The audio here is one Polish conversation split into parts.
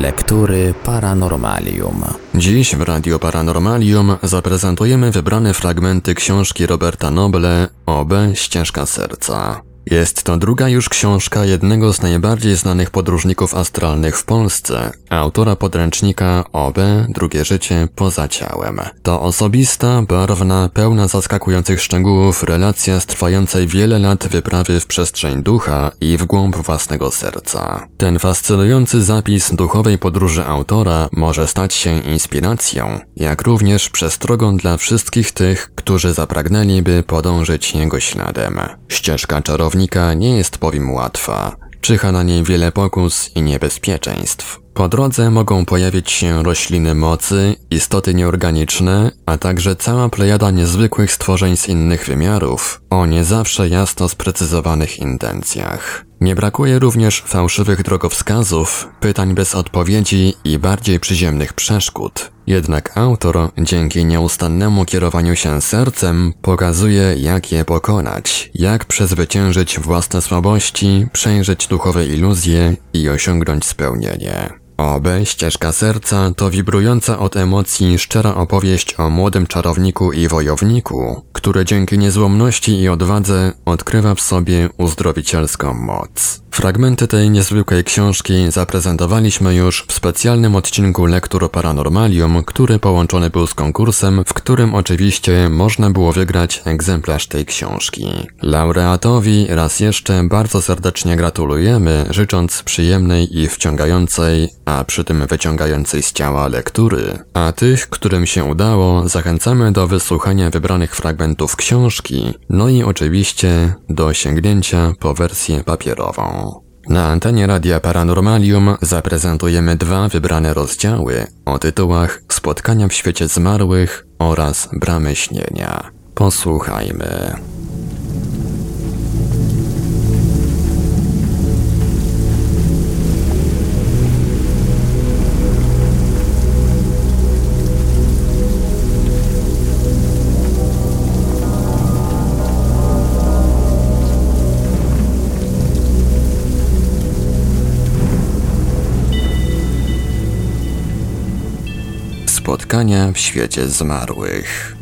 Lektury Paranormalium. Dziś w Radio Paranormalium zaprezentujemy wybrane fragmenty książki Roberta Noble OB Ścieżka Serca. Jest to druga już książka jednego z najbardziej znanych podróżników astralnych w Polsce, autora podręcznika OB Drugie życie poza ciałem. To osobista, barwna, pełna zaskakujących szczegółów relacja z trwającej wiele lat wyprawy w przestrzeń ducha i w głąb własnego serca. Ten fascynujący zapis duchowej podróży autora może stać się inspiracją, jak również przestrogą dla wszystkich tych, którzy zapragnęliby podążyć jego śladem. Ścieżka czarownika nie jest bowiem łatwa. Czyha na niej wiele pokus i niebezpieczeństw. Po drodze mogą pojawić się rośliny mocy, istoty nieorganiczne, a także cała plejada niezwykłych stworzeń z innych wymiarów, o nie zawsze jasno sprecyzowanych intencjach. Nie brakuje również fałszywych drogowskazów, pytań bez odpowiedzi i bardziej przyziemnych przeszkód. Jednak autor, dzięki nieustannemu kierowaniu się sercem, pokazuje jak je pokonać, jak przezwyciężyć własne słabości, przejrzeć duchowe iluzje i osiągnąć spełnienie. OB Ścieżka Serca to wibrująca od emocji szczera opowieść o młodym czarowniku i wojowniku, który dzięki niezłomności i odwadze odkrywa w sobie uzdrowicielską moc. Fragmenty tej niezwykłej książki zaprezentowaliśmy już w specjalnym odcinku Lektur Paranormalium, który połączony był z konkursem, w którym oczywiście można było wygrać egzemplarz tej książki. Laureatowi raz jeszcze bardzo serdecznie gratulujemy, życząc przyjemnej i wciągającej, a przy tym wyciągającej z ciała lektury. A tych, którym się udało, zachęcamy do wysłuchania wybranych fragmentów książki, no i oczywiście do sięgnięcia po wersję papierową. Na antenie Radia Paranormalium zaprezentujemy dwa wybrane rozdziały o tytułach Spotkania w świecie zmarłych oraz Bramy śnienia. Posłuchajmy. Spotkania w świecie zmarłych.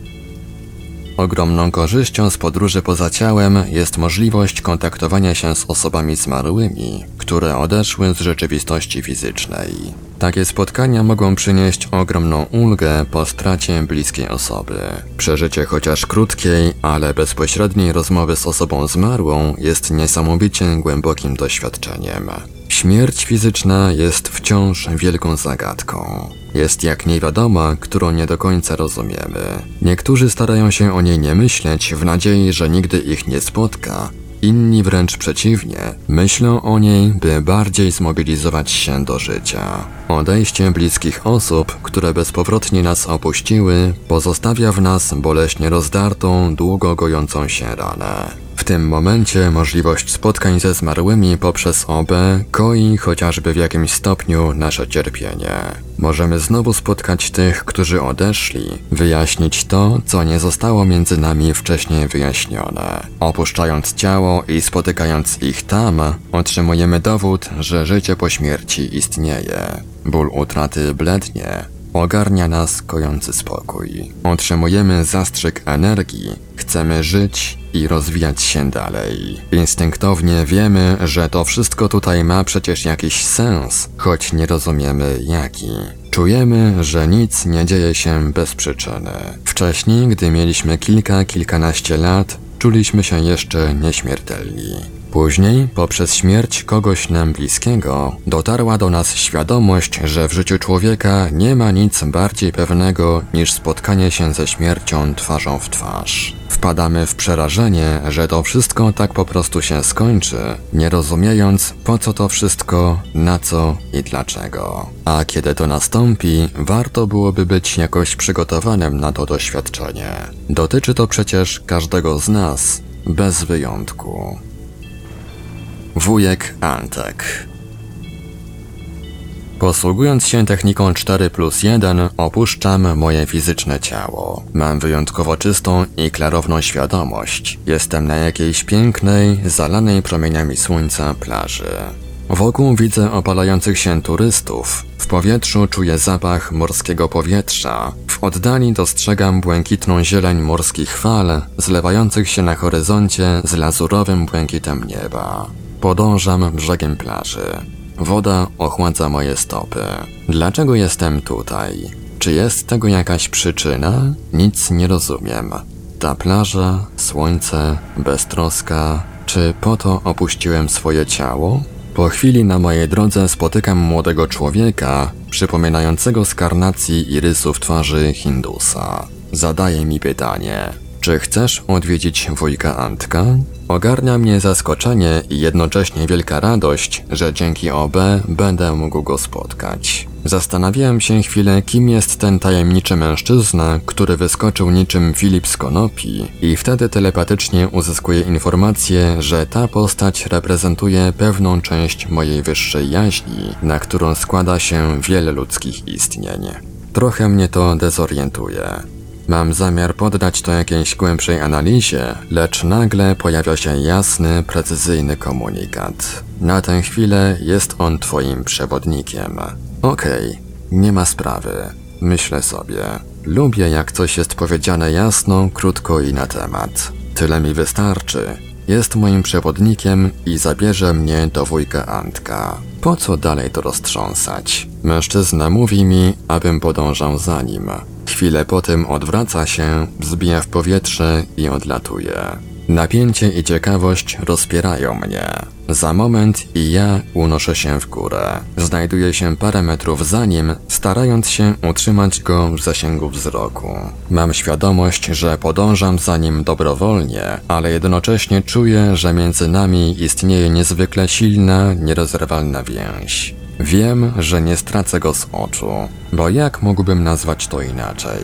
Ogromną korzyścią z podróży poza ciałem jest możliwość kontaktowania się z osobami zmarłymi, które odeszły z rzeczywistości fizycznej. Takie spotkania mogą przynieść ogromną ulgę po stracie bliskiej osoby. Przeżycie chociaż krótkiej, ale bezpośredniej rozmowy z osobą zmarłą jest niesamowicie głębokim doświadczeniem. Śmierć fizyczna jest wciąż wielką zagadką. Jest jak niewiadoma, którą nie do końca rozumiemy. Niektórzy starają się o niej nie myśleć w nadziei, że nigdy ich nie spotka, inni wręcz przeciwnie, myślą o niej, by bardziej zmobilizować się do życia. Odejście bliskich osób, które bezpowrotnie nas opuściły, pozostawia w nas boleśnie rozdartą, długo gojącą się ranę. Tym momencie możliwość spotkań ze zmarłymi poprzez OB koi chociażby w jakimś stopniu nasze cierpienie. Możemy znowu spotkać tych, którzy odeszli, wyjaśnić to, co nie zostało między nami wcześniej wyjaśnione. Opuszczając ciało i spotykając ich tam, otrzymujemy dowód, że życie po śmierci istnieje. Ból utraty blednie, Ogarnia nas kojący spokój. Otrzymujemy zastrzyk energii, chcemy żyć i rozwijać się dalej. Instynktownie wiemy, że to wszystko tutaj ma przecież jakiś sens, choć nie rozumiemy jaki. Czujemy, że nic nie dzieje się bez przyczyny. Wcześniej, gdy mieliśmy kilka, kilkanaście lat, czuliśmy się jeszcze nieśmiertelni. Później, poprzez śmierć kogoś nam bliskiego, dotarła do nas świadomość, że w życiu człowieka nie ma nic bardziej pewnego niż spotkanie się ze śmiercią twarzą w twarz. Wpadamy w przerażenie, że to wszystko tak po prostu się skończy, nie rozumiejąc po co to wszystko, na co i dlaczego. A kiedy to nastąpi, warto byłoby być jakoś przygotowanym na to doświadczenie. Dotyczy to przecież każdego z nas, bez wyjątku. Wujek Antek. Posługując się techniką 4 plus 1, opuszczam moje fizyczne ciało. Mam wyjątkowo czystą i klarowną świadomość. Jestem na jakiejś pięknej, zalanej promieniami słońca plaży. Wokół widzę opalających się turystów. W powietrzu czuję zapach morskiego powietrza. W oddali dostrzegam błękitną zieleń morskich fal, zlewających się na horyzoncie z lazurowym błękitem nieba. Podążam brzegiem plaży. Woda ochładza moje stopy. Dlaczego jestem tutaj? Czy jest tego jakaś przyczyna? Nic nie rozumiem. Ta plaża, słońce, beztroska. Czy po to opuściłem swoje ciało? Po chwili na mojej drodze spotykam młodego człowieka, przypominającego z karnacji i rysów twarzy Hindusa. Zadaje mi pytanie: Czy chcesz odwiedzić wujka Antka? Ogarnia mnie zaskoczenie i jednocześnie wielka radość, że dzięki OB będę mógł go spotkać. Zastanawiałem się chwilę, kim jest ten tajemniczy mężczyzna, który wyskoczył niczym Filip z Konopi i wtedy telepatycznie uzyskuję informację, że ta postać reprezentuje pewną część mojej wyższej jaźni, na którą składa się wiele ludzkich istnień. Trochę mnie to dezorientuje. Mam zamiar poddać to jakiejś głębszej analizie, lecz nagle pojawia się jasny, precyzyjny komunikat. Na tę chwilę jest on twoim przewodnikiem. Okej, okay, nie ma sprawy. Myślę sobie. Lubię jak coś jest powiedziane jasno, krótko i na temat. Tyle mi wystarczy. Jest moim przewodnikiem i zabierze mnie do wujka Antka. Po co dalej to roztrząsać? Mężczyzna mówi mi, abym podążał za nim. Chwilę po tym odwraca się, wzbija w powietrze i odlatuje. Napięcie i ciekawość rozpierają mnie. Za moment i ja unoszę się w górę. Znajduję się parę metrów za nim, starając się utrzymać go w zasięgu wzroku. Mam świadomość, że podążam za nim dobrowolnie, ale jednocześnie czuję, że między nami istnieje niezwykle silna, nierozerwalna więź. Wiem, że nie stracę go z oczu, bo jak mógłbym nazwać to inaczej?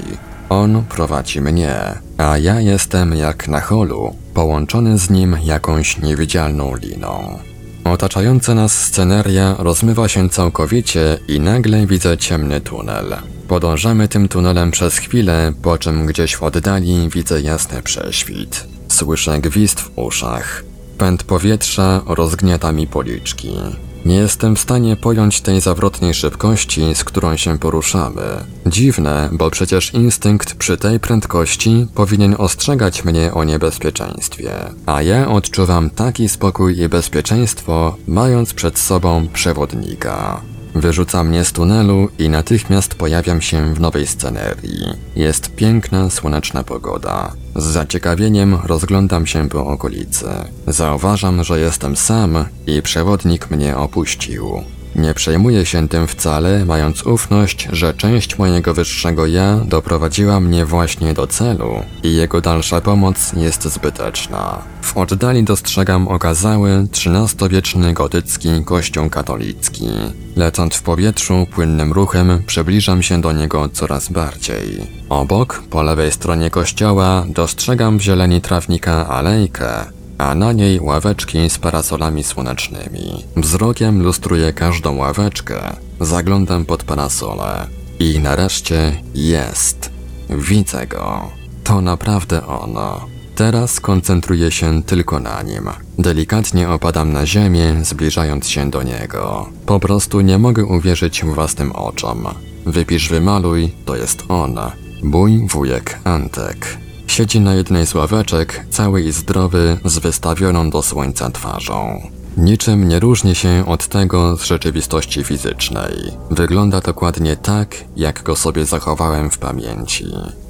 On prowadzi mnie, a ja jestem jak na holu, połączony z nim jakąś niewidzialną liną. Otaczająca nas sceneria rozmywa się całkowicie i nagle widzę ciemny tunel. Podążamy tym tunelem przez chwilę, po czym gdzieś w oddali widzę jasny prześwit. Słyszę gwizd w uszach. Pęd powietrza rozgniata mi policzki. Nie jestem w stanie pojąć tej zawrotnej szybkości, z którą się poruszamy. Dziwne, bo przecież instynkt przy tej prędkości powinien ostrzegać mnie o niebezpieczeństwie. A ja odczuwam taki spokój i bezpieczeństwo, mając przed sobą przewodnika. Wyrzuca mnie z tunelu i natychmiast pojawiam się w nowej scenerii. Jest piękna, słoneczna pogoda. Z zaciekawieniem rozglądam się po okolicy. Zauważam, że jestem sam i przewodnik mnie opuścił. Nie przejmuję się tym wcale, mając ufność, że część mojego wyższego ja doprowadziła mnie właśnie do celu i jego dalsza pomoc jest zbyteczna. W oddali dostrzegam okazały XIII-wieczny gotycki kościół katolicki. Lecąc w powietrzu płynnym ruchem przybliżam się do niego coraz bardziej. Obok, po lewej stronie kościoła, dostrzegam w zieleni trawnika alejkę, a na niej ławeczki z parasolami słonecznymi. Wzrokiem lustruję każdą ławeczkę, zaglądam pod parasole i nareszcie jest. Widzę go. To naprawdę ono. Teraz koncentruję się tylko na nim. Delikatnie opadam na ziemię, zbliżając się do niego. Po prostu nie mogę uwierzyć własnym oczom. Wypisz wymaluj, to jest on. Mój wujek Antek. Siedzi na jednej z ławeczek, cały i zdrowy, z wystawioną do słońca twarzą. Niczym nie różni się od tego z rzeczywistości fizycznej. Wygląda dokładnie tak, jak go sobie zachowałem w pamięci.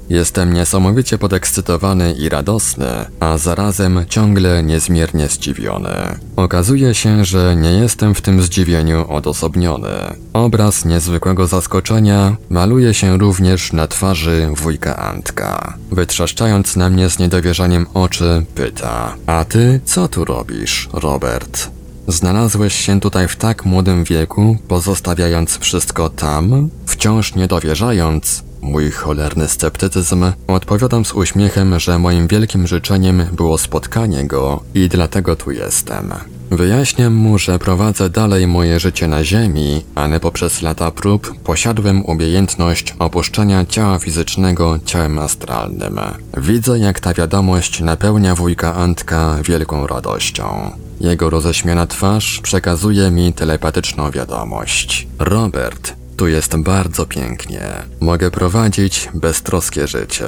Jestem niesamowicie podekscytowany i radosny, a zarazem ciągle niezmiernie zdziwiony. Okazuje się, że nie jestem w tym zdziwieniu odosobniony. Obraz niezwykłego zaskoczenia maluje się również na twarzy wujka Antka. Wytrzeszczając na mnie z niedowierzaniem oczy, pyta: A ty co tu robisz, Robert? Znalazłeś się tutaj w tak młodym wieku, pozostawiając wszystko tam? Wciąż nie dowierzając, mój cholerny sceptycyzm, odpowiadam z uśmiechem, że moim wielkim życzeniem było spotkanie go i dlatego tu jestem. Wyjaśniam mu, że prowadzę dalej moje życie na ziemi, ale poprzez lata prób posiadłem umiejętność opuszczania ciała fizycznego ciałem astralnym. Widzę, jak ta wiadomość napełnia wujka Antka wielką radością. Jego roześmiana twarz przekazuje mi telepatyczną wiadomość. Robert, tu jest bardzo pięknie. Mogę prowadzić beztroskie życie.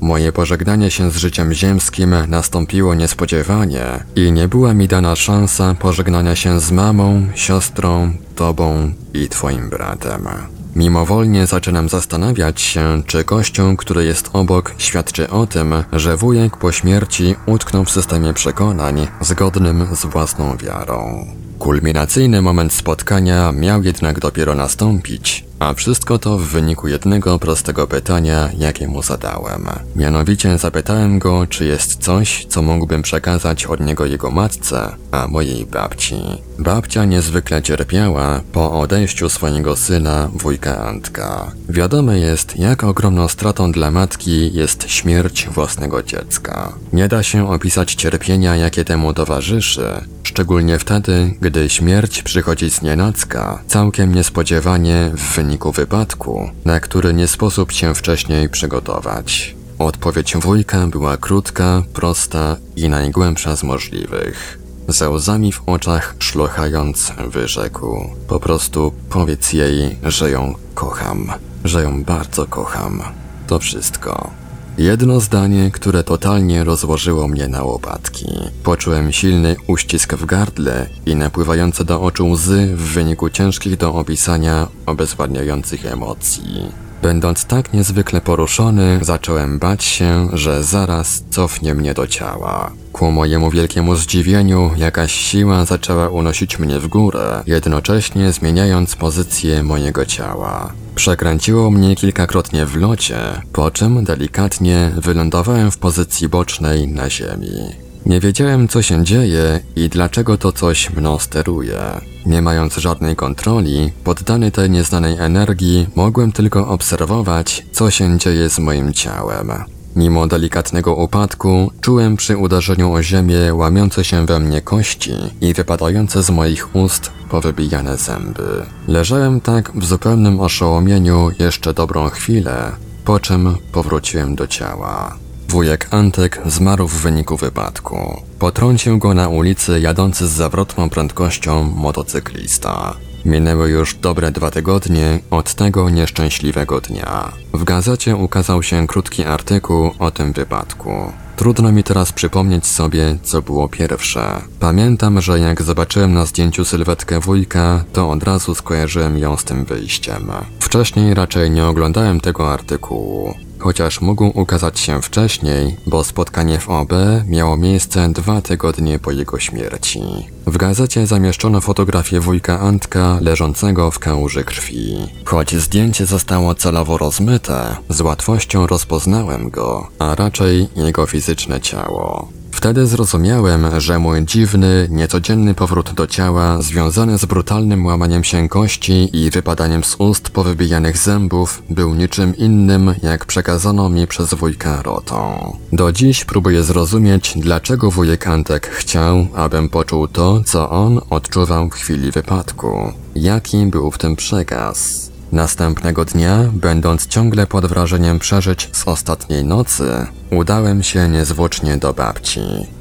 Moje pożegnanie się z życiem ziemskim nastąpiło niespodziewanie i nie była mi dana szansa pożegnania się z mamą, siostrą, tobą i twoim bratem. Mimowolnie zaczynam zastanawiać się, czy kościół, który jest obok, świadczy o tym, że wujek po śmierci utknął w systemie przekonań zgodnym z własną wiarą. Kulminacyjny moment spotkania miał jednak dopiero nastąpić, a wszystko to w wyniku jednego prostego pytania, jakie mu zadałem. Mianowicie zapytałem go, czy jest coś, co mógłbym przekazać od niego jego matce, a mojej babci. Babcia niezwykle cierpiała po odejściu swojego syna, wujka Antka. Wiadome jest, jak ogromną stratą dla matki jest śmierć własnego dziecka. Nie da się opisać cierpienia, jakie temu towarzyszy, szczególnie wtedy, gdy śmierć przychodzi z nienacka, całkiem niespodziewanie w wyniku wypadku, na który nie sposób się wcześniej przygotować. Odpowiedź wujka była krótka, prosta i najgłębsza z możliwych. Ze łzami w oczach szlochając, wyrzekł: Po prostu powiedz jej, że ją kocham, że ją bardzo kocham. To wszystko. Jedno zdanie, które totalnie rozłożyło mnie na łopatki. Poczułem silny uścisk w gardle i napływające do oczu łzy w wyniku ciężkich do opisania, obezwładniających emocji. Będąc tak niezwykle poruszony, zacząłem bać się, że zaraz cofnie mnie do ciała. Ku mojemu wielkiemu zdziwieniu, jakaś siła zaczęła unosić mnie w górę, jednocześnie zmieniając pozycję mojego ciała. Przekręciło mnie kilkakrotnie w locie, po czym delikatnie wylądowałem w pozycji bocznej na ziemi. Nie wiedziałem, co się dzieje i dlaczego to coś mną steruje. Nie mając żadnej kontroli, poddany tej nieznanej energii, mogłem tylko obserwować, co się dzieje z moim ciałem. Mimo delikatnego upadku, czułem przy uderzeniu o ziemię łamiące się we mnie kości i wypadające z moich ust powybijane zęby. Leżałem tak w zupełnym oszołomieniu jeszcze dobrą chwilę, po czym powróciłem do ciała. Wujek Antek zmarł w wyniku wypadku. Potrącił go na ulicy jadący z zawrotną prędkością motocyklista. Minęły już dobre dwa tygodnie od tego nieszczęśliwego dnia. W gazecie ukazał się krótki artykuł o tym wypadku. Trudno mi teraz przypomnieć sobie, co było pierwsze. Pamiętam, że jak zobaczyłem na zdjęciu sylwetkę wujka, to od razu skojarzyłem ją z tym wyjściem. Wcześniej raczej nie oglądałem tego artykułu chociaż mógł ukazać się wcześniej, bo spotkanie w OB miało miejsce dwa tygodnie po jego śmierci. W gazecie zamieszczono fotografię wujka Antka leżącego w kałuży krwi. Choć zdjęcie zostało celowo rozmyte, z łatwością rozpoznałem go, a raczej jego fizyczne ciało. Wtedy zrozumiałem, że mój dziwny, niecodzienny powrót do ciała, związany z brutalnym łamaniem się kości i wypadaniem z ust powybijanych zębów, był niczym innym, jak przekazano mi przez wujka Rotą. Do dziś próbuję zrozumieć, dlaczego wujek Antek chciał, abym poczuł to, co on odczuwał w chwili wypadku. Jaki był w tym przekaz? Następnego dnia, będąc ciągle pod wrażeniem przeżyć z ostatniej nocy, udałem się niezwłocznie do babci.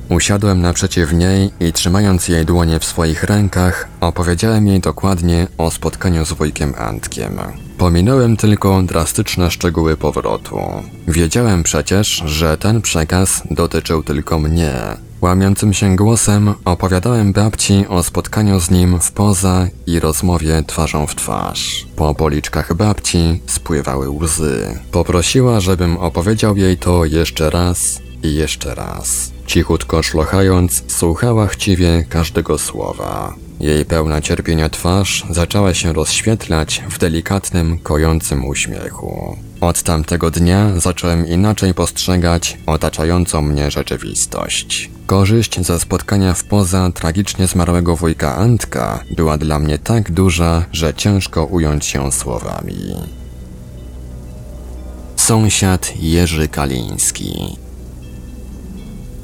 Usiadłem naprzeciw niej i trzymając jej dłonie w swoich rękach, opowiedziałem jej dokładnie o spotkaniu z wujkiem Antkiem. Pominąłem tylko drastyczne szczegóły powrotu. Wiedziałem przecież, że ten przekaz dotyczył tylko mnie, Łamiącym się głosem opowiadałem babci o spotkaniu z nim w poza i rozmowie twarzą w twarz. Po policzkach babci spływały łzy. Poprosiła, żebym opowiedział jej to jeszcze raz i jeszcze raz. Cichutko szlochając, słuchała chciwie każdego słowa. Jej pełna cierpienia twarz zaczęła się rozświetlać w delikatnym, kojącym uśmiechu. Od tamtego dnia zacząłem inaczej postrzegać otaczającą mnie rzeczywistość. Korzyść ze spotkania w poza tragicznie zmarłego wujka Antka była dla mnie tak duża, że ciężko ująć się słowami. Sąsiad Jerzy Kaliński.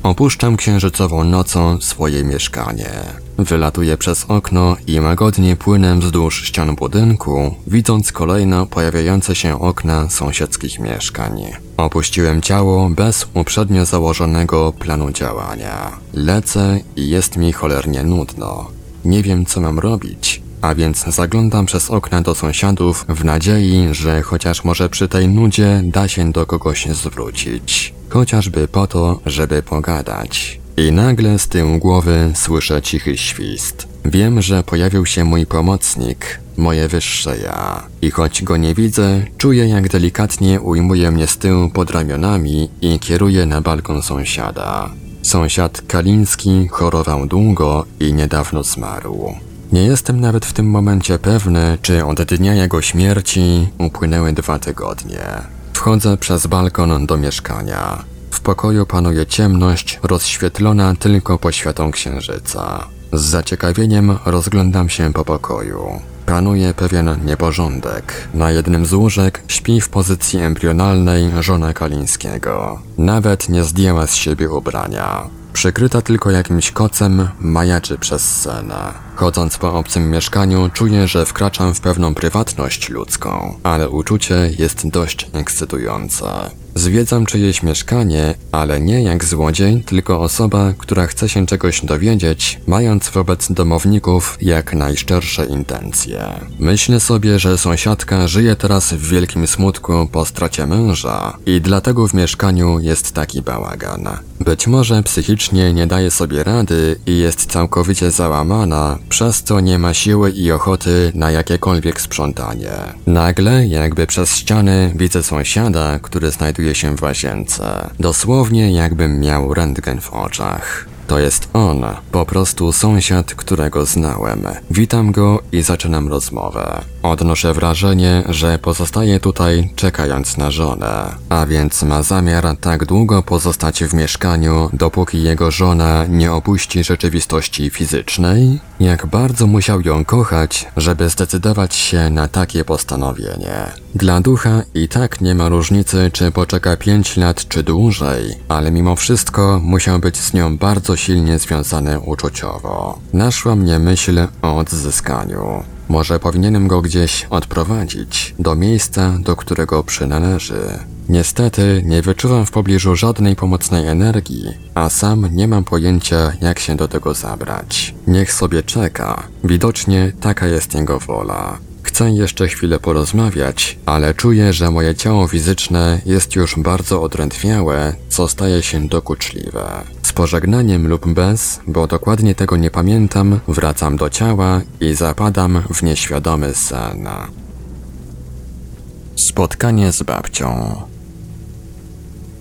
Opuszczam księżycową nocą swoje mieszkanie. Wylatuję przez okno i łagodnie płynę wzdłuż ścian budynku, widząc kolejno pojawiające się okna sąsiedzkich mieszkań. Opuściłem ciało bez uprzednio założonego planu działania. Lecę i jest mi cholernie nudno. Nie wiem, co mam robić, a więc zaglądam przez okna do sąsiadów w nadziei, że chociaż może przy tej nudzie da się do kogoś zwrócić. Chociażby po to, żeby pogadać. I nagle z tyłu głowy słyszę cichy świst. Wiem, że pojawił się mój pomocnik, moje wyższe ja. I choć go nie widzę, czuję jak delikatnie ujmuje mnie z tyłu pod ramionami i kieruje na balkon sąsiada. Sąsiad Kaliński chorował długo i niedawno zmarł. Nie jestem nawet w tym momencie pewny, czy od dnia jego śmierci upłynęły dwa tygodnie. Wchodzę przez balkon do mieszkania. W pokoju panuje ciemność, rozświetlona tylko poświatą księżyca. Z zaciekawieniem rozglądam się po pokoju. Panuje pewien nieporządek. Na jednym z łóżek śpi w pozycji embrionalnej żona Kalińskiego. Nawet nie zdjęła z siebie ubrania. Przykryta tylko jakimś kocem, majaczy przez scenę. Chodząc po obcym mieszkaniu, czuję, że wkraczam w pewną prywatność ludzką, ale uczucie jest dość ekscytujące. Zwiedzam czyjeś mieszkanie, ale nie jak złodziej, tylko osoba, która chce się czegoś dowiedzieć, mając wobec domowników jak najszczersze intencje. Myślę sobie, że sąsiadka żyje teraz w wielkim smutku po stracie męża i dlatego w mieszkaniu jest taki bałagan. Być może psychicznie nie daje sobie rady i jest całkowicie załamana, przez co nie ma siły i ochoty na jakiekolwiek sprzątanie. Nagle, jakby przez ściany, widzę sąsiada, który znajduje się w łazience. Dosłownie jakbym miał rentgen w oczach. To jest on, po prostu sąsiad, którego znałem. Witam go i zaczynam rozmowę. Odnoszę wrażenie, że pozostaje tutaj czekając na żonę, a więc ma zamiar tak długo pozostać w mieszkaniu, dopóki jego żona nie opuści rzeczywistości fizycznej? Jak bardzo musiał ją kochać, żeby zdecydować się na takie postanowienie. Dla ducha i tak nie ma różnicy, czy poczeka pięć lat czy dłużej, ale mimo wszystko musiał być z nią bardzo silnie związany uczuciowo. Naszła mnie myśl o odzyskaniu. Może powinienem go gdzieś odprowadzić, do miejsca, do którego przynależy. Niestety nie wyczuwam w pobliżu żadnej pomocnej energii, a sam nie mam pojęcia, jak się do tego zabrać. Niech sobie czeka. Widocznie taka jest jego wola. Chcę jeszcze chwilę porozmawiać, ale czuję, że moje ciało fizyczne jest już bardzo odrętwiałe, co staje się dokuczliwe. Z pożegnaniem lub bez, bo dokładnie tego nie pamiętam, wracam do ciała i zapadam w nieświadomy sen. Spotkanie z babcią.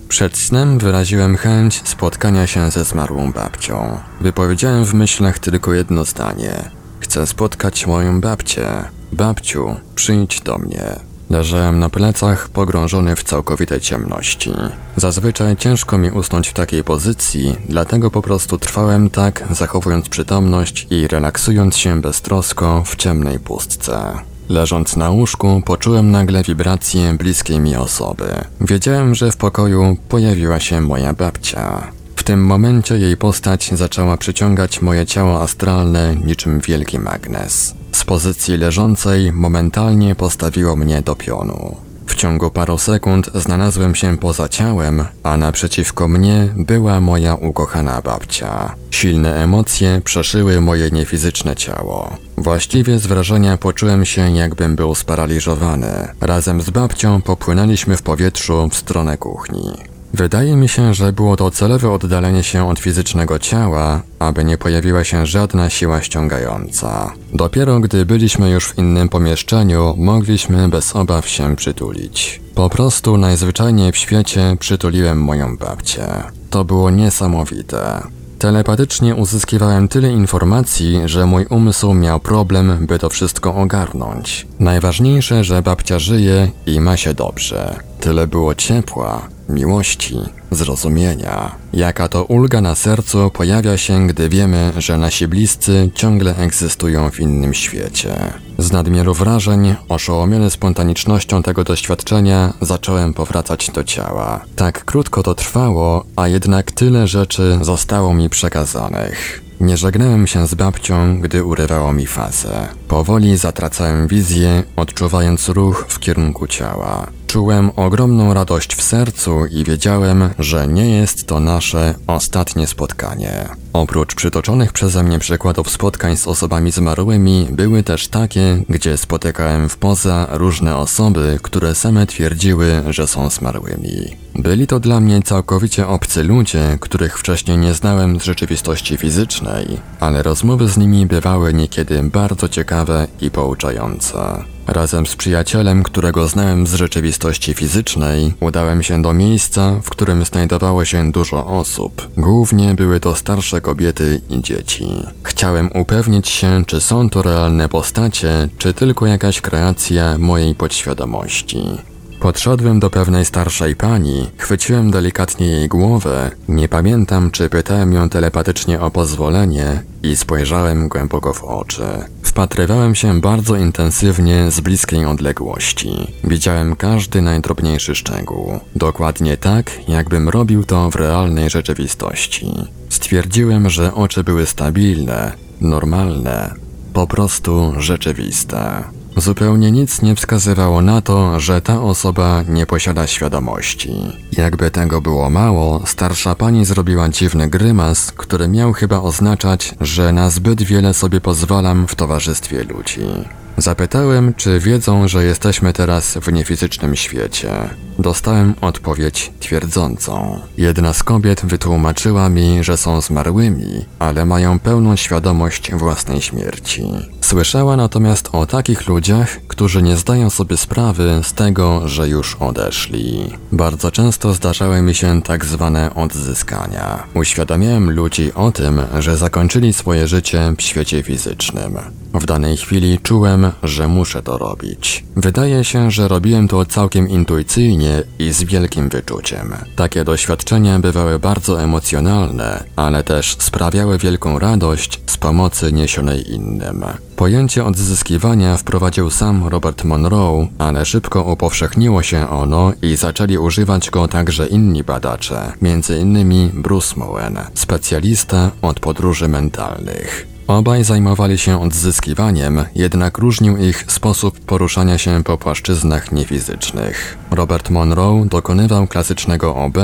Przed snem wyraziłem chęć spotkania się ze zmarłą babcią. Wypowiedziałem w myślach tylko jedno zdanie. Chcę spotkać moją babcię. Babciu, przyjdź do mnie. Leżałem na plecach, pogrążony w całkowitej ciemności. Zazwyczaj ciężko mi usnąć w takiej pozycji, dlatego po prostu trwałem tak, zachowując przytomność i relaksując się beztrosko w ciemnej pustce. Leżąc na łóżku, poczułem nagle wibrację bliskiej mi osoby. Wiedziałem, że w pokoju pojawiła się moja babcia. W tym momencie jej postać zaczęła przyciągać moje ciało astralne niczym wielki magnes. Z pozycji leżącej momentalnie postawiło mnie do pionu. W ciągu paru sekund znalazłem się poza ciałem, a naprzeciwko mnie była moja ukochana babcia. Silne emocje przeszyły moje niefizyczne ciało. Właściwie z wrażenia poczułem się jakbym był sparaliżowany. Razem z babcią popłynęliśmy w powietrzu w stronę kuchni. Wydaje mi się, że było to celowe oddalenie się od fizycznego ciała, aby nie pojawiła się żadna siła ściągająca. Dopiero gdy byliśmy już w innym pomieszczeniu, mogliśmy bez obaw się przytulić. Po prostu najzwyczajniej w świecie przytuliłem moją babcię. To było niesamowite. Telepatycznie uzyskiwałem tyle informacji, że mój umysł miał problem, by to wszystko ogarnąć. Najważniejsze, że babcia żyje i ma się dobrze. Tyle było ciepła, miłości, zrozumienia. Jaka to ulga na sercu pojawia się, gdy wiemy, że nasi bliscy ciągle egzystują w innym świecie. Z nadmiaru wrażeń, oszołomiony spontanicznością tego doświadczenia, zacząłem powracać do ciała. Tak krótko to trwało, a jednak tyle rzeczy zostało mi przekazanych. Nie żegnałem się z babcią, gdy urywało mi fazę. Powoli zatracałem wizję, odczuwając ruch w kierunku ciała. Czułem ogromną radość w sercu i wiedziałem, że nie jest to nasze ostatnie spotkanie. Oprócz przytoczonych przeze mnie przykładów spotkań z osobami zmarłymi, były też takie, gdzie spotykałem w poza różne osoby, które same twierdziły, że są zmarłymi. Byli to dla mnie całkowicie obcy ludzie, których wcześniej nie znałem z rzeczywistości fizycznej, ale rozmowy z nimi bywały niekiedy bardzo ciekawe i pouczające. Razem z przyjacielem, którego znałem z rzeczywistości fizycznej, udałem się do miejsca, w którym znajdowało się dużo osób. Głównie były to starsze kobiety i dzieci. Chciałem upewnić się, czy są to realne postacie, czy tylko jakaś kreacja mojej podświadomości. Podszedłem do pewnej starszej pani, chwyciłem delikatnie jej głowę, nie pamiętam czy pytałem ją telepatycznie o pozwolenie i spojrzałem głęboko w oczy. Wpatrywałem się bardzo intensywnie z bliskiej odległości. Widziałem każdy najdrobniejszy szczegół. Dokładnie tak, jakbym robił to w realnej rzeczywistości. Stwierdziłem, że oczy były stabilne, normalne, po prostu rzeczywiste. Zupełnie nic nie wskazywało na to, że ta osoba nie posiada świadomości. Jakby tego było mało, starsza pani zrobiła dziwny grymas, który miał chyba oznaczać, że na zbyt wiele sobie pozwalam w towarzystwie ludzi. Zapytałem, czy wiedzą, że jesteśmy teraz w niefizycznym świecie. Dostałem odpowiedź twierdzącą. Jedna z kobiet wytłumaczyła mi, że są zmarłymi, ale mają pełną świadomość własnej śmierci. Słyszała natomiast o takich ludziach, którzy nie zdają sobie sprawy z tego, że już odeszli. Bardzo często zdarzały mi się tak zwane odzyskania. Uświadamiałem ludzi o tym, że zakończyli swoje życie w świecie fizycznym. W danej chwili czułem, że muszę to robić. Wydaje się, że robiłem to całkiem intuicyjnie i z wielkim wyczuciem. Takie doświadczenia bywały bardzo emocjonalne, ale też sprawiały wielką radość z pomocy niesionej innym. Pojęcie odzyskiwania wprowadził sam Robert Monroe, ale szybko upowszechniło się ono i zaczęli używać go także inni badacze, m.in. Bruce Moen, specjalista od podróży mentalnych. Obaj zajmowali się odzyskiwaniem, jednak różnił ich sposób poruszania się po płaszczyznach niefizycznych. Robert Monroe dokonywał klasycznego OB,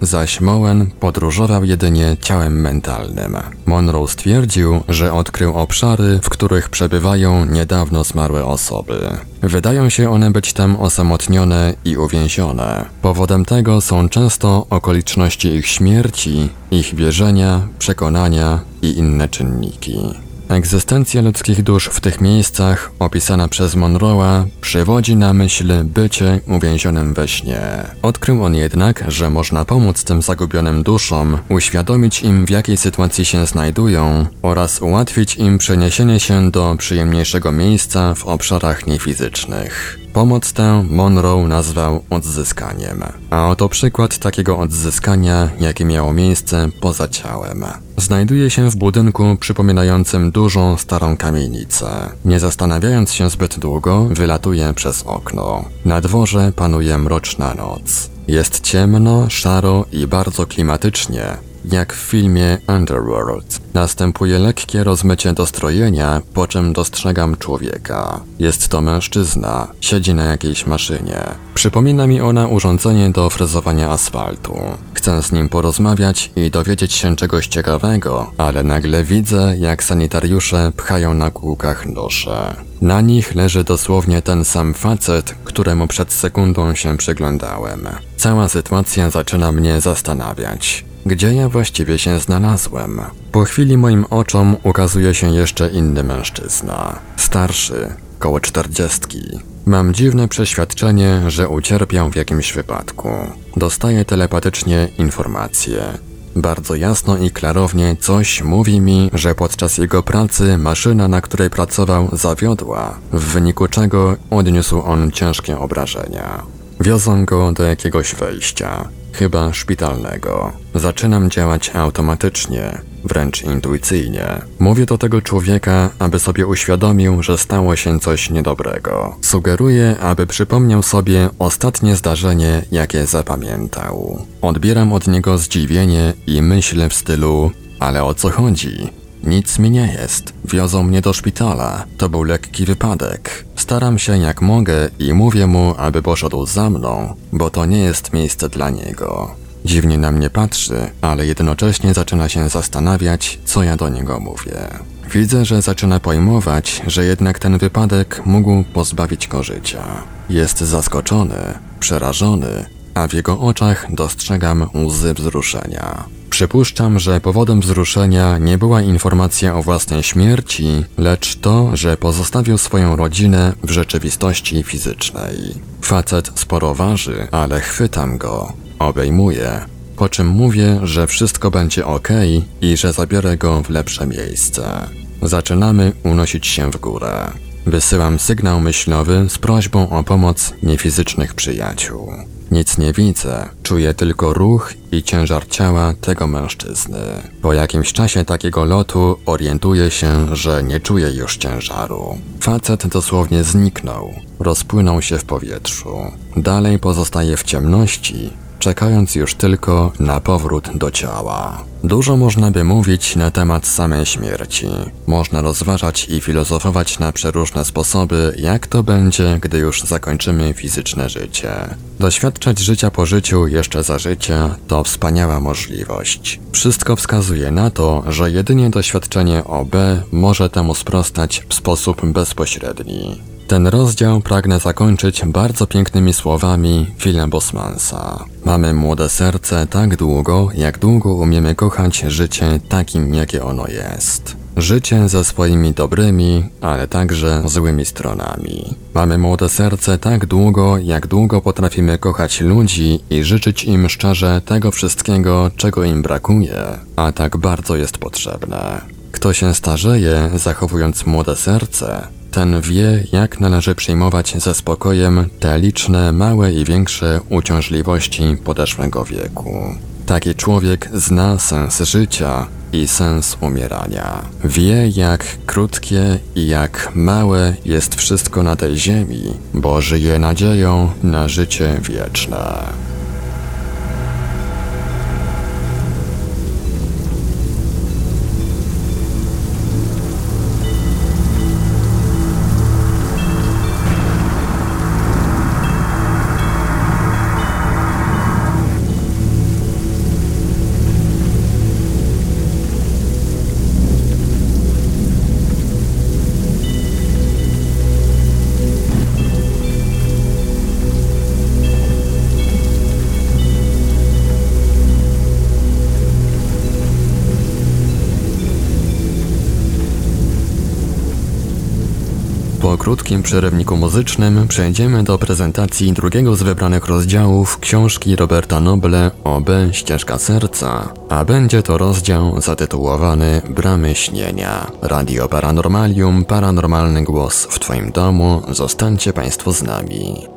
zaś Moen podróżował jedynie ciałem mentalnym. Monroe stwierdził, że odkrył obszary, w których przebywają niedawno zmarłe osoby. Wydają się one być tam osamotnione i uwięzione. Powodem tego są często okoliczności ich śmierci, ich wierzenia, przekonania i inne czynniki. Egzystencja ludzkich dusz w tych miejscach, opisana przez Monroe'a, przywodzi na myśl bycie uwięzionym we śnie. Odkrył on jednak, że można pomóc tym zagubionym duszom, uświadomić im w jakiej sytuacji się znajdują oraz ułatwić im przeniesienie się do przyjemniejszego miejsca w obszarach niefizycznych. Pomoc tę Monroe nazwał odzyskaniem. A oto przykład takiego odzyskania, jakie miało miejsce poza ciałem. Znajduje się w budynku przypominającym dużą, starą kamienicę. Nie zastanawiając się zbyt długo, wylatuje przez okno. Na dworze panuje mroczna noc. Jest ciemno, szaro i bardzo klimatycznie, jak w filmie Underworld. Następuje lekkie rozmycie dostrojenia, po czym dostrzegam człowieka. Jest to mężczyzna, siedzi na jakiejś maszynie. Przypomina mi ona urządzenie do frezowania asfaltu. Chcę z nim porozmawiać i dowiedzieć się czegoś ciekawego, ale nagle widzę, jak sanitariusze pchają na kółkach nosze. Na nich leży dosłownie ten sam facet, któremu przed sekundą się przyglądałem. Cała sytuacja zaczyna mnie zastanawiać. Gdzie ja właściwie się znalazłem? Po chwili moim oczom ukazuje się jeszcze inny mężczyzna. Starszy, koło czterdziestki. Mam dziwne przeświadczenie, że ucierpiał w jakimś wypadku. Dostaję telepatycznie informacje. Bardzo jasno i klarownie coś mówi mi, że podczas jego pracy maszyna, na której pracował, zawiodła, w wyniku czego odniósł on ciężkie obrażenia. Wiozą go do jakiegoś wejścia. Chyba szpitalnego. Zaczynam działać automatycznie, wręcz intuicyjnie. Mówię do tego człowieka, aby sobie uświadomił, że stało się coś niedobrego. Sugeruję, aby przypomniał sobie ostatnie zdarzenie, jakie zapamiętał. Odbieram od niego zdziwienie i myślę w stylu: Ale o co chodzi? Nic mi nie jest. Wiozą mnie do szpitala. To był lekki wypadek. Staram się jak mogę i mówię mu, aby poszedł za mną, bo to nie jest miejsce dla niego. Dziwnie na mnie patrzy, ale jednocześnie zaczyna się zastanawiać, co ja do niego mówię. Widzę, że zaczyna pojmować, że jednak ten wypadek mógł pozbawić go życia. Jest zaskoczony, przerażony, a w jego oczach dostrzegam łzy wzruszenia. Przypuszczam, że powodem wzruszenia nie była informacja o własnej śmierci, lecz to, że pozostawił swoją rodzinę w rzeczywistości fizycznej. Facet sporo waży, ale chwytam go, obejmuję, po czym mówię, że wszystko będzie ok i że zabiorę go w lepsze miejsce. Zaczynamy unosić się w górę. Wysyłam sygnał myślowy z prośbą o pomoc niefizycznych przyjaciół. Nic nie widzę, czuję tylko ruch i ciężar ciała tego mężczyzny. Po jakimś czasie takiego lotu orientuję się, że nie czuję już ciężaru. Facet dosłownie zniknął, rozpłynął się w powietrzu. Dalej pozostaje w ciemności, czekając już tylko na powrót do ciała. Dużo można by mówić na temat samej śmierci. Można rozważać i filozofować na przeróżne sposoby, jak to będzie, gdy już zakończymy fizyczne życie. Doświadczać życia po życiu jeszcze za życia to wspaniała możliwość. Wszystko wskazuje na to, że jedynie doświadczenie OB może temu sprostać w sposób bezpośredni. Ten rozdział pragnę zakończyć bardzo pięknymi słowami Phila Bosmansa. Mamy młode serce tak długo, jak długo umiemy kochać życie takim, jakie ono jest. Życie ze swoimi dobrymi, ale także złymi stronami. Mamy młode serce tak długo, jak długo potrafimy kochać ludzi i życzyć im szczerze tego wszystkiego, czego im brakuje, a tak bardzo jest potrzebne. Kto się starzeje, zachowując młode serce, ten wie, jak należy przyjmować ze spokojem te liczne, małe i większe uciążliwości podeszłego wieku. Taki człowiek zna sens życia i sens umierania. Wie, jak krótkie i jak małe jest wszystko na tej ziemi, bo żyje nadzieją na życie wieczne. Krótkim przerywniku muzycznym przejdziemy do prezentacji drugiego z wybranych rozdziałów książki Roberta Noble OB Ścieżka Serca, a będzie to rozdział zatytułowany Bramy Śnienia. Radio Paranormalium, paranormalny głos w Twoim domu, zostańcie Państwo z nami.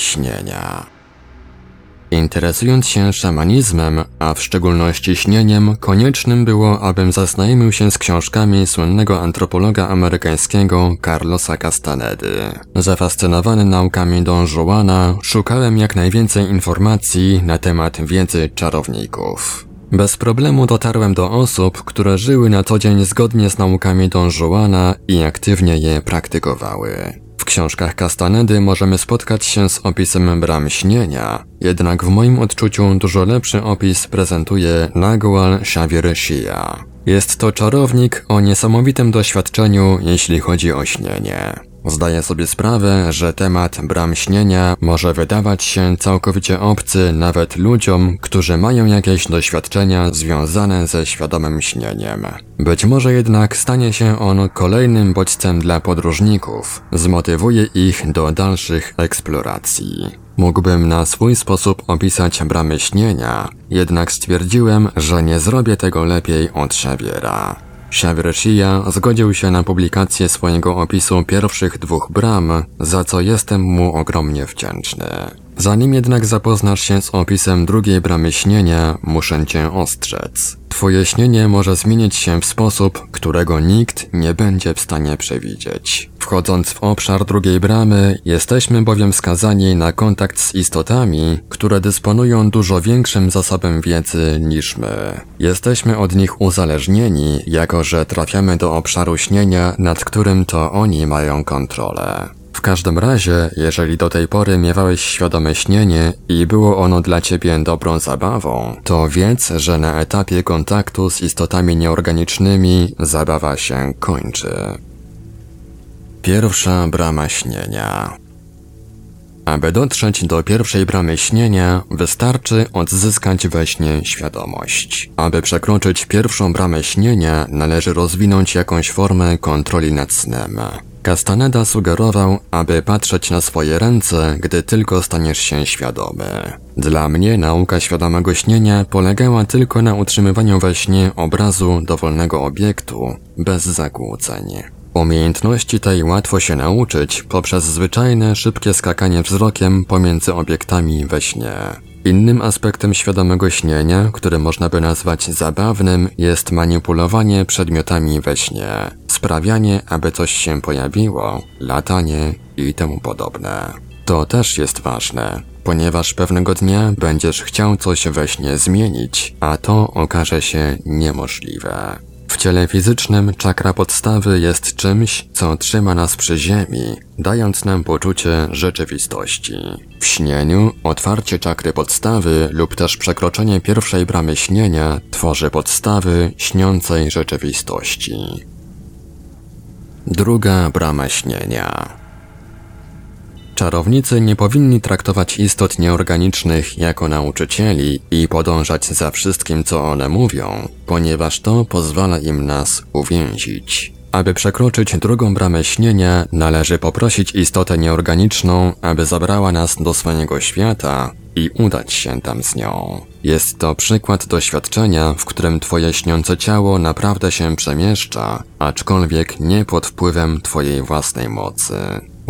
Śnienia. Interesując się szamanizmem, a w szczególności śnieniem, koniecznym było, abym zaznajomił się z książkami słynnego antropologa amerykańskiego Carlosa Castanedy. Zafascynowany naukami Don Juana, szukałem jak najwięcej informacji na temat wiedzy czarowników. Bez problemu dotarłem do osób, które żyły na co dzień zgodnie z naukami Don Juana i aktywnie je praktykowały. W książkach Castanedy możemy spotkać się z opisem bram śnienia, jednak w moim odczuciu dużo lepszy opis prezentuje Nagual Xavier Shia. Jest to czarownik o niesamowitym doświadczeniu, jeśli chodzi o śnienie. Zdaję sobie sprawę, że temat bram śnienia może wydawać się całkowicie obcy nawet ludziom, którzy mają jakieś doświadczenia związane ze świadomym śnieniem. Być może jednak stanie się on kolejnym bodźcem dla podróżników, zmotywuje ich do dalszych eksploracji. Mógłbym na swój sposób opisać bramy śnienia, jednak stwierdziłem, że nie zrobię tego lepiej od Xaviera. Shia zgodził się na publikację swojego opisu pierwszych dwóch bram, za co jestem mu ogromnie wdzięczny. Zanim jednak zapoznasz się z opisem drugiej bramy śnienia, muszę cię ostrzec. Twoje śnienie może zmienić się w sposób, którego nikt nie będzie w stanie przewidzieć. Wchodząc w obszar drugiej bramy, jesteśmy bowiem skazani na kontakt z istotami, które dysponują dużo większym zasobem wiedzy niż my. Jesteśmy od nich uzależnieni, jako że trafiamy do obszaru śnienia, nad którym to oni mają kontrolę. W każdym razie, jeżeli do tej pory miewałeś świadome śnienie i było ono dla ciebie dobrą zabawą, to wiedz, że na etapie kontaktu z istotami nieorganicznymi zabawa się kończy. Pierwsza brama śnienia. Aby dotrzeć do pierwszej bramy śnienia, wystarczy odzyskać we śnie świadomość. Aby przekroczyć pierwszą bramę śnienia, należy rozwinąć jakąś formę kontroli nad snem. Castaneda sugerował, aby patrzeć na swoje ręce, gdy tylko staniesz się świadomy. Dla mnie nauka świadomego śnienia polegała tylko na utrzymywaniu we śnie obrazu dowolnego obiektu, bez zakłóceń. Umiejętności tej łatwo się nauczyć poprzez zwyczajne, szybkie skakanie wzrokiem pomiędzy obiektami we śnie. Innym aspektem świadomego śnienia, który można by nazwać zabawnym, jest manipulowanie przedmiotami we śnie, sprawianie, aby coś się pojawiło, latanie i temu podobne. To też jest ważne, ponieważ pewnego dnia będziesz chciał coś we śnie zmienić, a to okaże się niemożliwe. W ciele fizycznym czakra podstawy jest czymś, co trzyma nas przy ziemi, dając nam poczucie rzeczywistości. W śnieniu otwarcie czakry podstawy lub też przekroczenie pierwszej bramy śnienia tworzy podstawy śniącej rzeczywistości. Druga brama śnienia. Czarownicy nie powinni traktować istot nieorganicznych jako nauczycieli i podążać za wszystkim, co one mówią, ponieważ to pozwala im nas uwięzić. Aby przekroczyć drugą bramę śnienia, należy poprosić istotę nieorganiczną, aby zabrała nas do swojego świata i udać się tam z nią. Jest to przykład doświadczenia, w którym twoje śniące ciało naprawdę się przemieszcza, aczkolwiek nie pod wpływem twojej własnej mocy.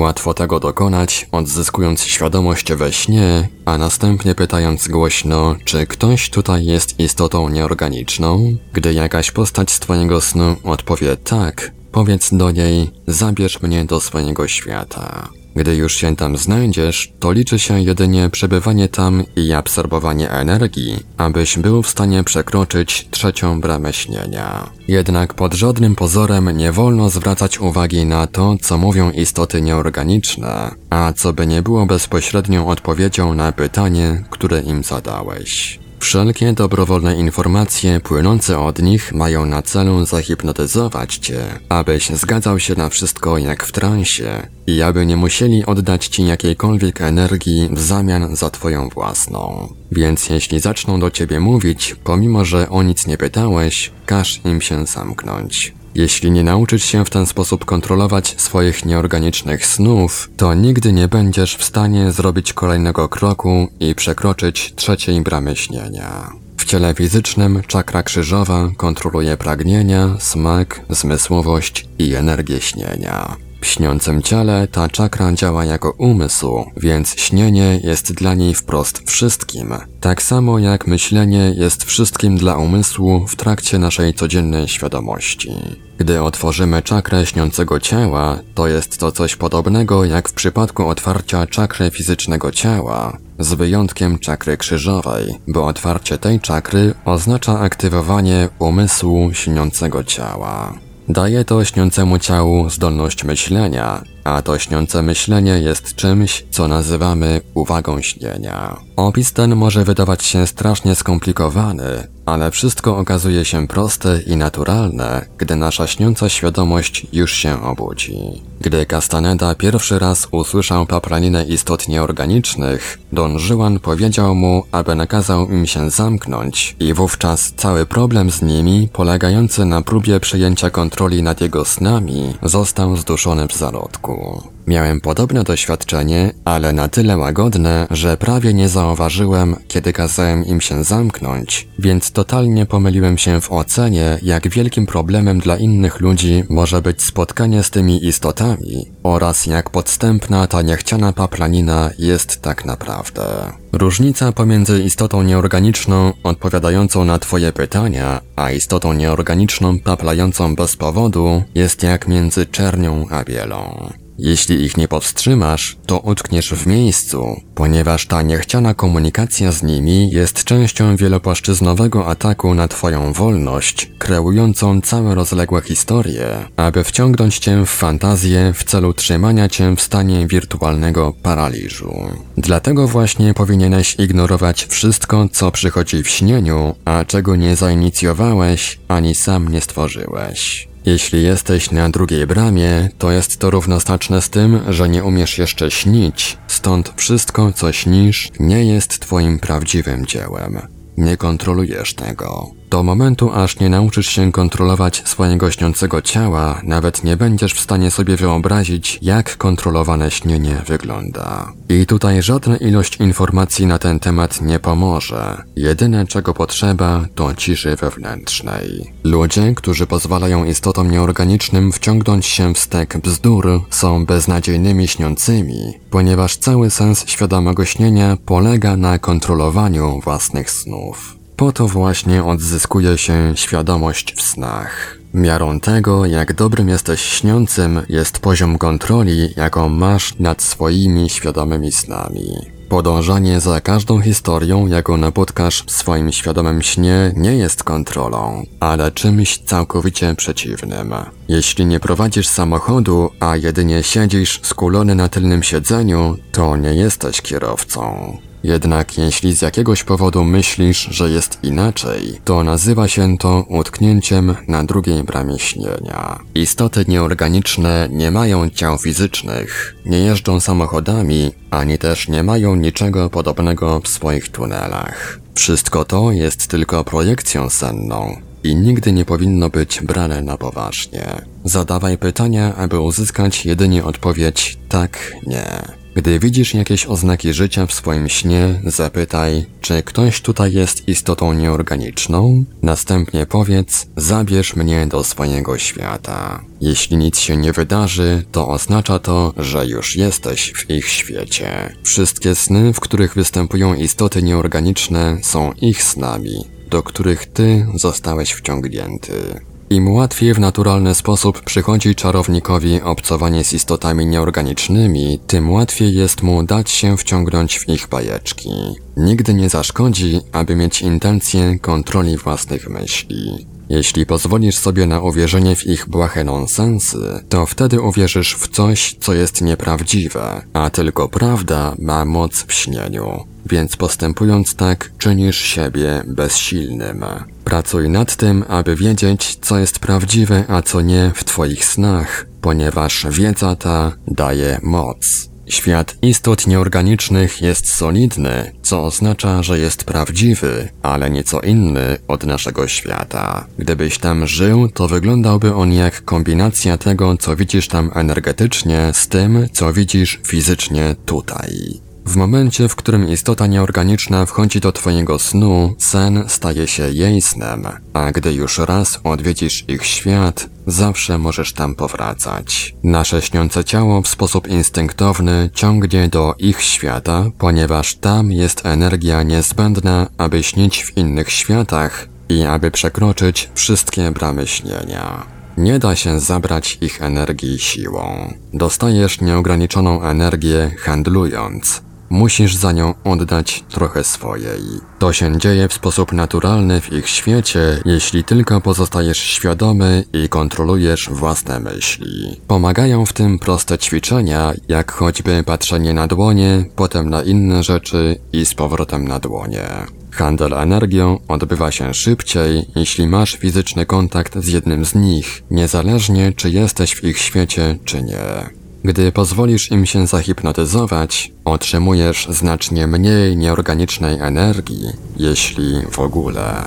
Łatwo tego dokonać, odzyskując świadomość we śnie, a następnie pytając głośno, czy ktoś tutaj jest istotą nieorganiczną. Gdy jakaś postać z twojego snu odpowie tak, powiedz do niej, zabierz mnie do swojego świata. Gdy już się tam znajdziesz, to liczy się jedynie przebywanie tam i absorbowanie energii, abyś był w stanie przekroczyć trzecią bramę śnienia. Jednak pod żadnym pozorem nie wolno zwracać uwagi na to, co mówią istoty nieorganiczne, a co by nie było bezpośrednią odpowiedzią na pytanie, które im zadałeś. Wszelkie dobrowolne informacje płynące od nich mają na celu zahipnotyzować cię, abyś zgadzał się na wszystko jak w transie i aby nie musieli oddać ci jakiejkolwiek energii w zamian za twoją własną. Więc jeśli zaczną do ciebie mówić, pomimo że o nic nie pytałeś, każ im się zamknąć. Jeśli nie nauczysz się w ten sposób kontrolować swoich nieorganicznych snów, to nigdy nie będziesz w stanie zrobić kolejnego kroku i przekroczyć trzeciej bramy śnienia. W ciele fizycznym czakra krzyżowa kontroluje pragnienia, smak, zmysłowość i energię śnienia. Śniącym ciele ta czakra działa jako umysł, więc śnienie jest dla niej wprost wszystkim. Tak samo jak myślenie jest wszystkim dla umysłu w trakcie naszej codziennej świadomości. Gdy otworzymy czakrę śniącego ciała, to jest to coś podobnego jak w przypadku otwarcia czakry fizycznego ciała, z wyjątkiem czakry krzyżowej, bo otwarcie tej czakry oznacza aktywowanie umysłu śniącego ciała. Daje to śniącemu ciału zdolność myślenia, a to śniące myślenie jest czymś, co nazywamy uwagą śnienia. Opis ten może wydawać się strasznie skomplikowany, ale wszystko okazuje się proste i naturalne, gdy nasza śniąca świadomość już się obudzi. Gdy Castaneda pierwszy raz usłyszał paplaninę istot nieorganicznych, Don Juan powiedział mu, aby nakazał im się zamknąć i wówczas cały problem z nimi, polegający na próbie przejęcia kontroli nad jego snami, został zduszony w zarodku. alcohol. Miałem podobne doświadczenie, ale na tyle łagodne, że prawie nie zauważyłem, kiedy kazałem im się zamknąć, więc totalnie pomyliłem się w ocenie, jak wielkim problemem dla innych ludzi może być spotkanie z tymi istotami oraz jak podstępna ta niechciana paplanina jest tak naprawdę. Różnica pomiędzy istotą nieorganiczną odpowiadającą na Twoje pytania, a istotą nieorganiczną paplającą bez powodu jest jak między czernią a bielą. Jeśli ich nie powstrzymasz, to utkniesz w miejscu, ponieważ ta niechciana komunikacja z nimi jest częścią wielopłaszczyznowego ataku na Twoją wolność, kreującą całe rozległe historie, aby wciągnąć Cię w fantazję w celu trzymania Cię w stanie wirtualnego paraliżu. Dlatego właśnie powinieneś ignorować wszystko, co przychodzi w śnieniu, a czego nie zainicjowałeś ani sam nie stworzyłeś. Jeśli jesteś na drugiej bramie, to jest to równoznaczne z tym, że nie umiesz jeszcze śnić, stąd wszystko, co śnisz, nie jest twoim prawdziwym dziełem. Nie kontrolujesz tego. Do momentu, aż nie nauczysz się kontrolować swojego śniącego ciała, nawet nie będziesz w stanie sobie wyobrazić, jak kontrolowane śnienie wygląda. I tutaj żadna ilość informacji na ten temat nie pomoże. Jedyne czego potrzeba, to ciszy wewnętrznej. Ludzie, którzy pozwalają istotom nieorganicznym wciągnąć się w stek bzdur, są beznadziejnymi śniącymi, ponieważ cały sens świadomego śnienia polega na kontrolowaniu własnych snów. Po to właśnie odzyskuje się świadomość w snach. Miarą tego, jak dobrym jesteś śniącym, jest poziom kontroli, jaką masz nad swoimi świadomymi snami. Podążanie za każdą historią, jaką napotkasz w swoim świadomym śnie, nie jest kontrolą, ale czymś całkowicie przeciwnym. Jeśli nie prowadzisz samochodu, a jedynie siedzisz skulony na tylnym siedzeniu, to nie jesteś kierowcą. Jednak jeśli z jakiegoś powodu myślisz, że jest inaczej, to nazywa się to utknięciem na drugiej bramie śnienia. Istoty nieorganiczne nie mają ciał fizycznych, nie jeżdżą samochodami, ani też nie mają niczego podobnego w swoich tunelach. Wszystko to jest tylko projekcją senną, i nigdy nie powinno być brane na poważnie. Zadawaj pytania, aby uzyskać jedynie odpowiedź tak, nie. Gdy widzisz jakieś oznaki życia w swoim śnie, zapytaj, czy ktoś tutaj jest istotą nieorganiczną? Następnie powiedz, zabierz mnie do swojego świata. Jeśli nic się nie wydarzy, to oznacza to, że już jesteś w ich świecie. Wszystkie sny, w których występują istoty nieorganiczne, są ich snami, do których ty zostałeś wciągnięty. Im łatwiej w naturalny sposób przychodzi czarownikowi obcowanie z istotami nieorganicznymi, tym łatwiej jest mu dać się wciągnąć w ich bajeczki. Nigdy nie zaszkodzi, aby mieć intencję kontroli własnych myśli. Jeśli pozwolisz sobie na uwierzenie w ich błahe nonsensy, to wtedy uwierzysz w coś, co jest nieprawdziwe, a tylko prawda ma moc w śnieniu. Więc postępując tak, czynisz siebie bezsilnym. Pracuj nad tym, aby wiedzieć, co jest prawdziwe, a co nie w Twoich snach, ponieważ wiedza ta daje moc. Świat istot nieorganicznych jest solidny, co oznacza, że jest prawdziwy, ale nieco inny od naszego świata. Gdybyś tam żył, to wyglądałby on jak kombinacja tego, co widzisz tam energetycznie, z tym, co widzisz fizycznie tutaj. W momencie, w którym istota nieorganiczna wchodzi do twojego snu, sen staje się jej snem, a gdy już raz odwiedzisz ich świat, zawsze możesz tam powracać. Nasze śniące ciało w sposób instynktowny ciągnie do ich świata, ponieważ tam jest energia niezbędna, aby śnić w innych światach i aby przekroczyć wszystkie bramy śnienia. Nie da się zabrać ich energii siłą. Dostajesz nieograniczoną energię handlując. Musisz za nią oddać trochę swojej. To się dzieje w sposób naturalny w ich świecie, jeśli tylko pozostajesz świadomy i kontrolujesz własne myśli. Pomagają w tym proste ćwiczenia, jak choćby patrzenie na dłonie, potem na inne rzeczy i z powrotem na dłonie. Handel energią odbywa się szybciej, jeśli masz fizyczny kontakt z jednym z nich, niezależnie czy jesteś w ich świecie, czy nie. Gdy pozwolisz im się zahipnotyzować, otrzymujesz znacznie mniej nieorganicznej energii, jeśli w ogóle.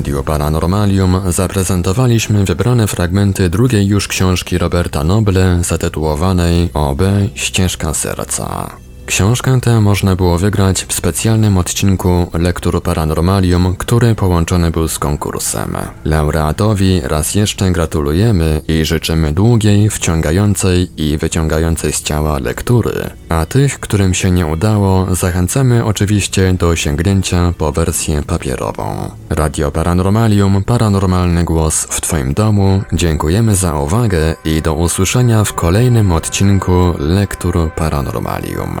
W Radiu Paranormalium zaprezentowaliśmy wybrane fragmenty drugiej już książki Roberta Noble zatytułowanej OB Ścieżka Serca. Książkę tę można było wygrać w specjalnym odcinku Lektur Paranormalium, który połączony był z konkursem. Laureatowi raz jeszcze gratulujemy i życzymy długiej, wciągającej i wyciągającej z ciała lektury, a tych, którym się nie udało, zachęcamy oczywiście do sięgnięcia po wersję papierową. Radio Paranormalium, paranormalny głos w Twoim domu. Dziękujemy za uwagę i do usłyszenia w kolejnym odcinku Lektur Paranormalium.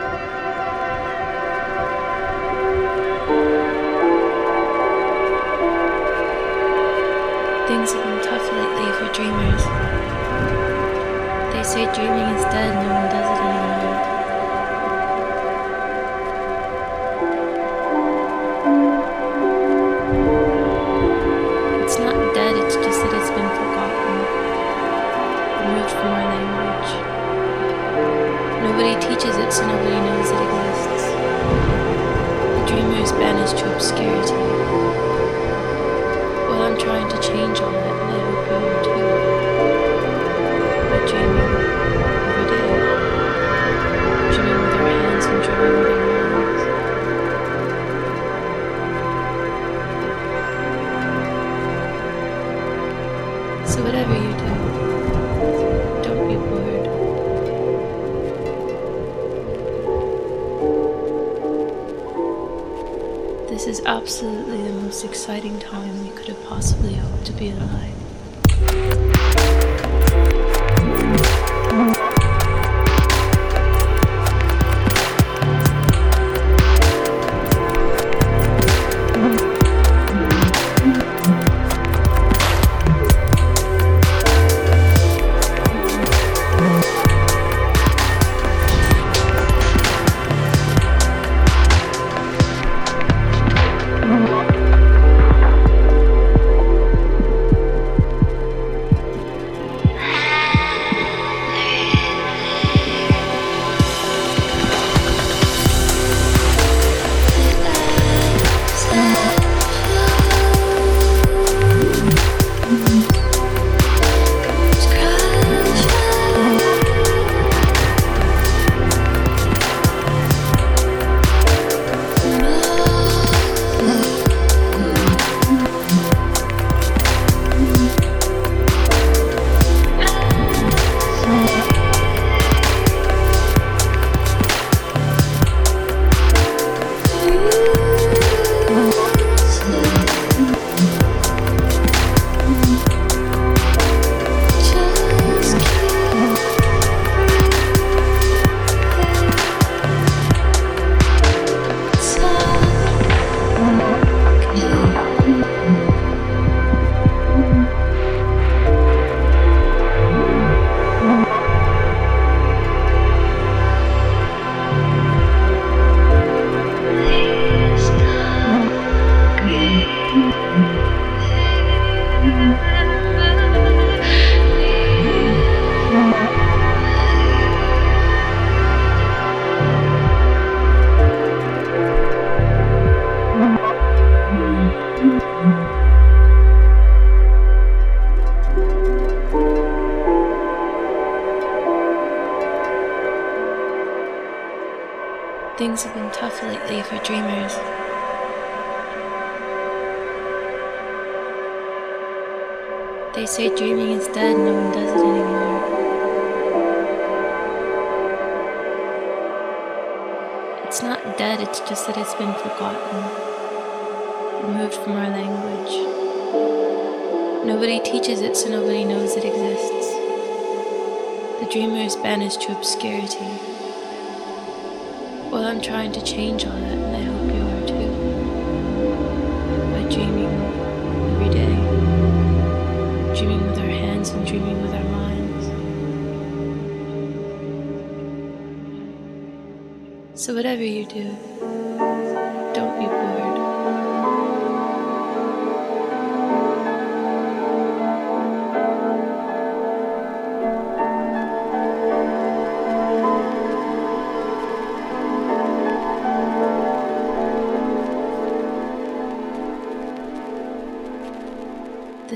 This is absolutely the most exciting time we could have possibly hoped to be alive.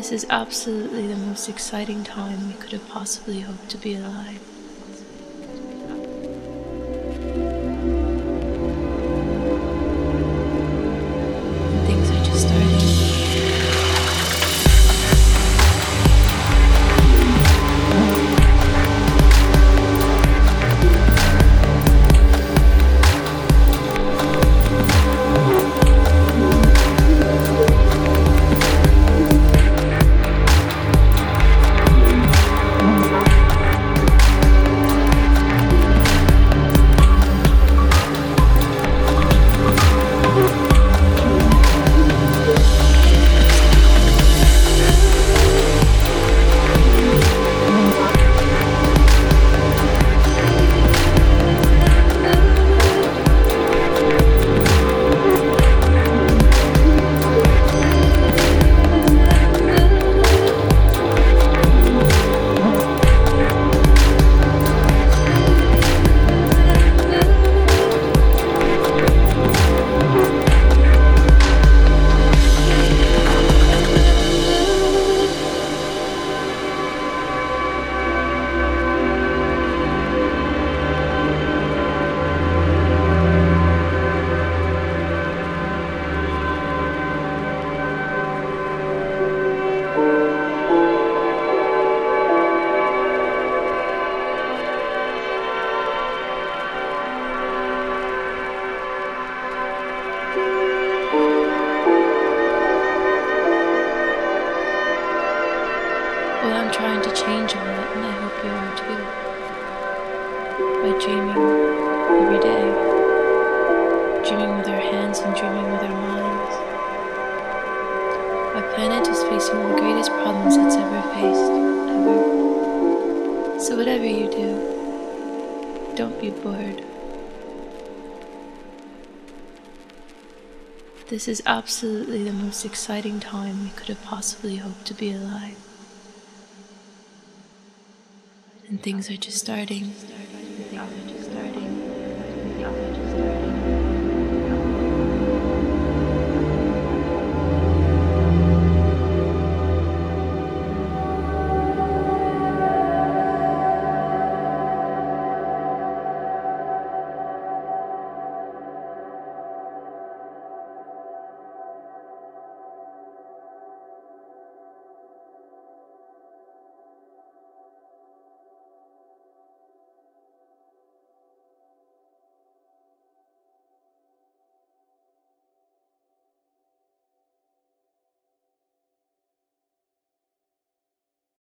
This is absolutely the most exciting time we could have possibly hoped to be alive. This is absolutely the most exciting time we could have possibly hoped to be alive. And things are just starting.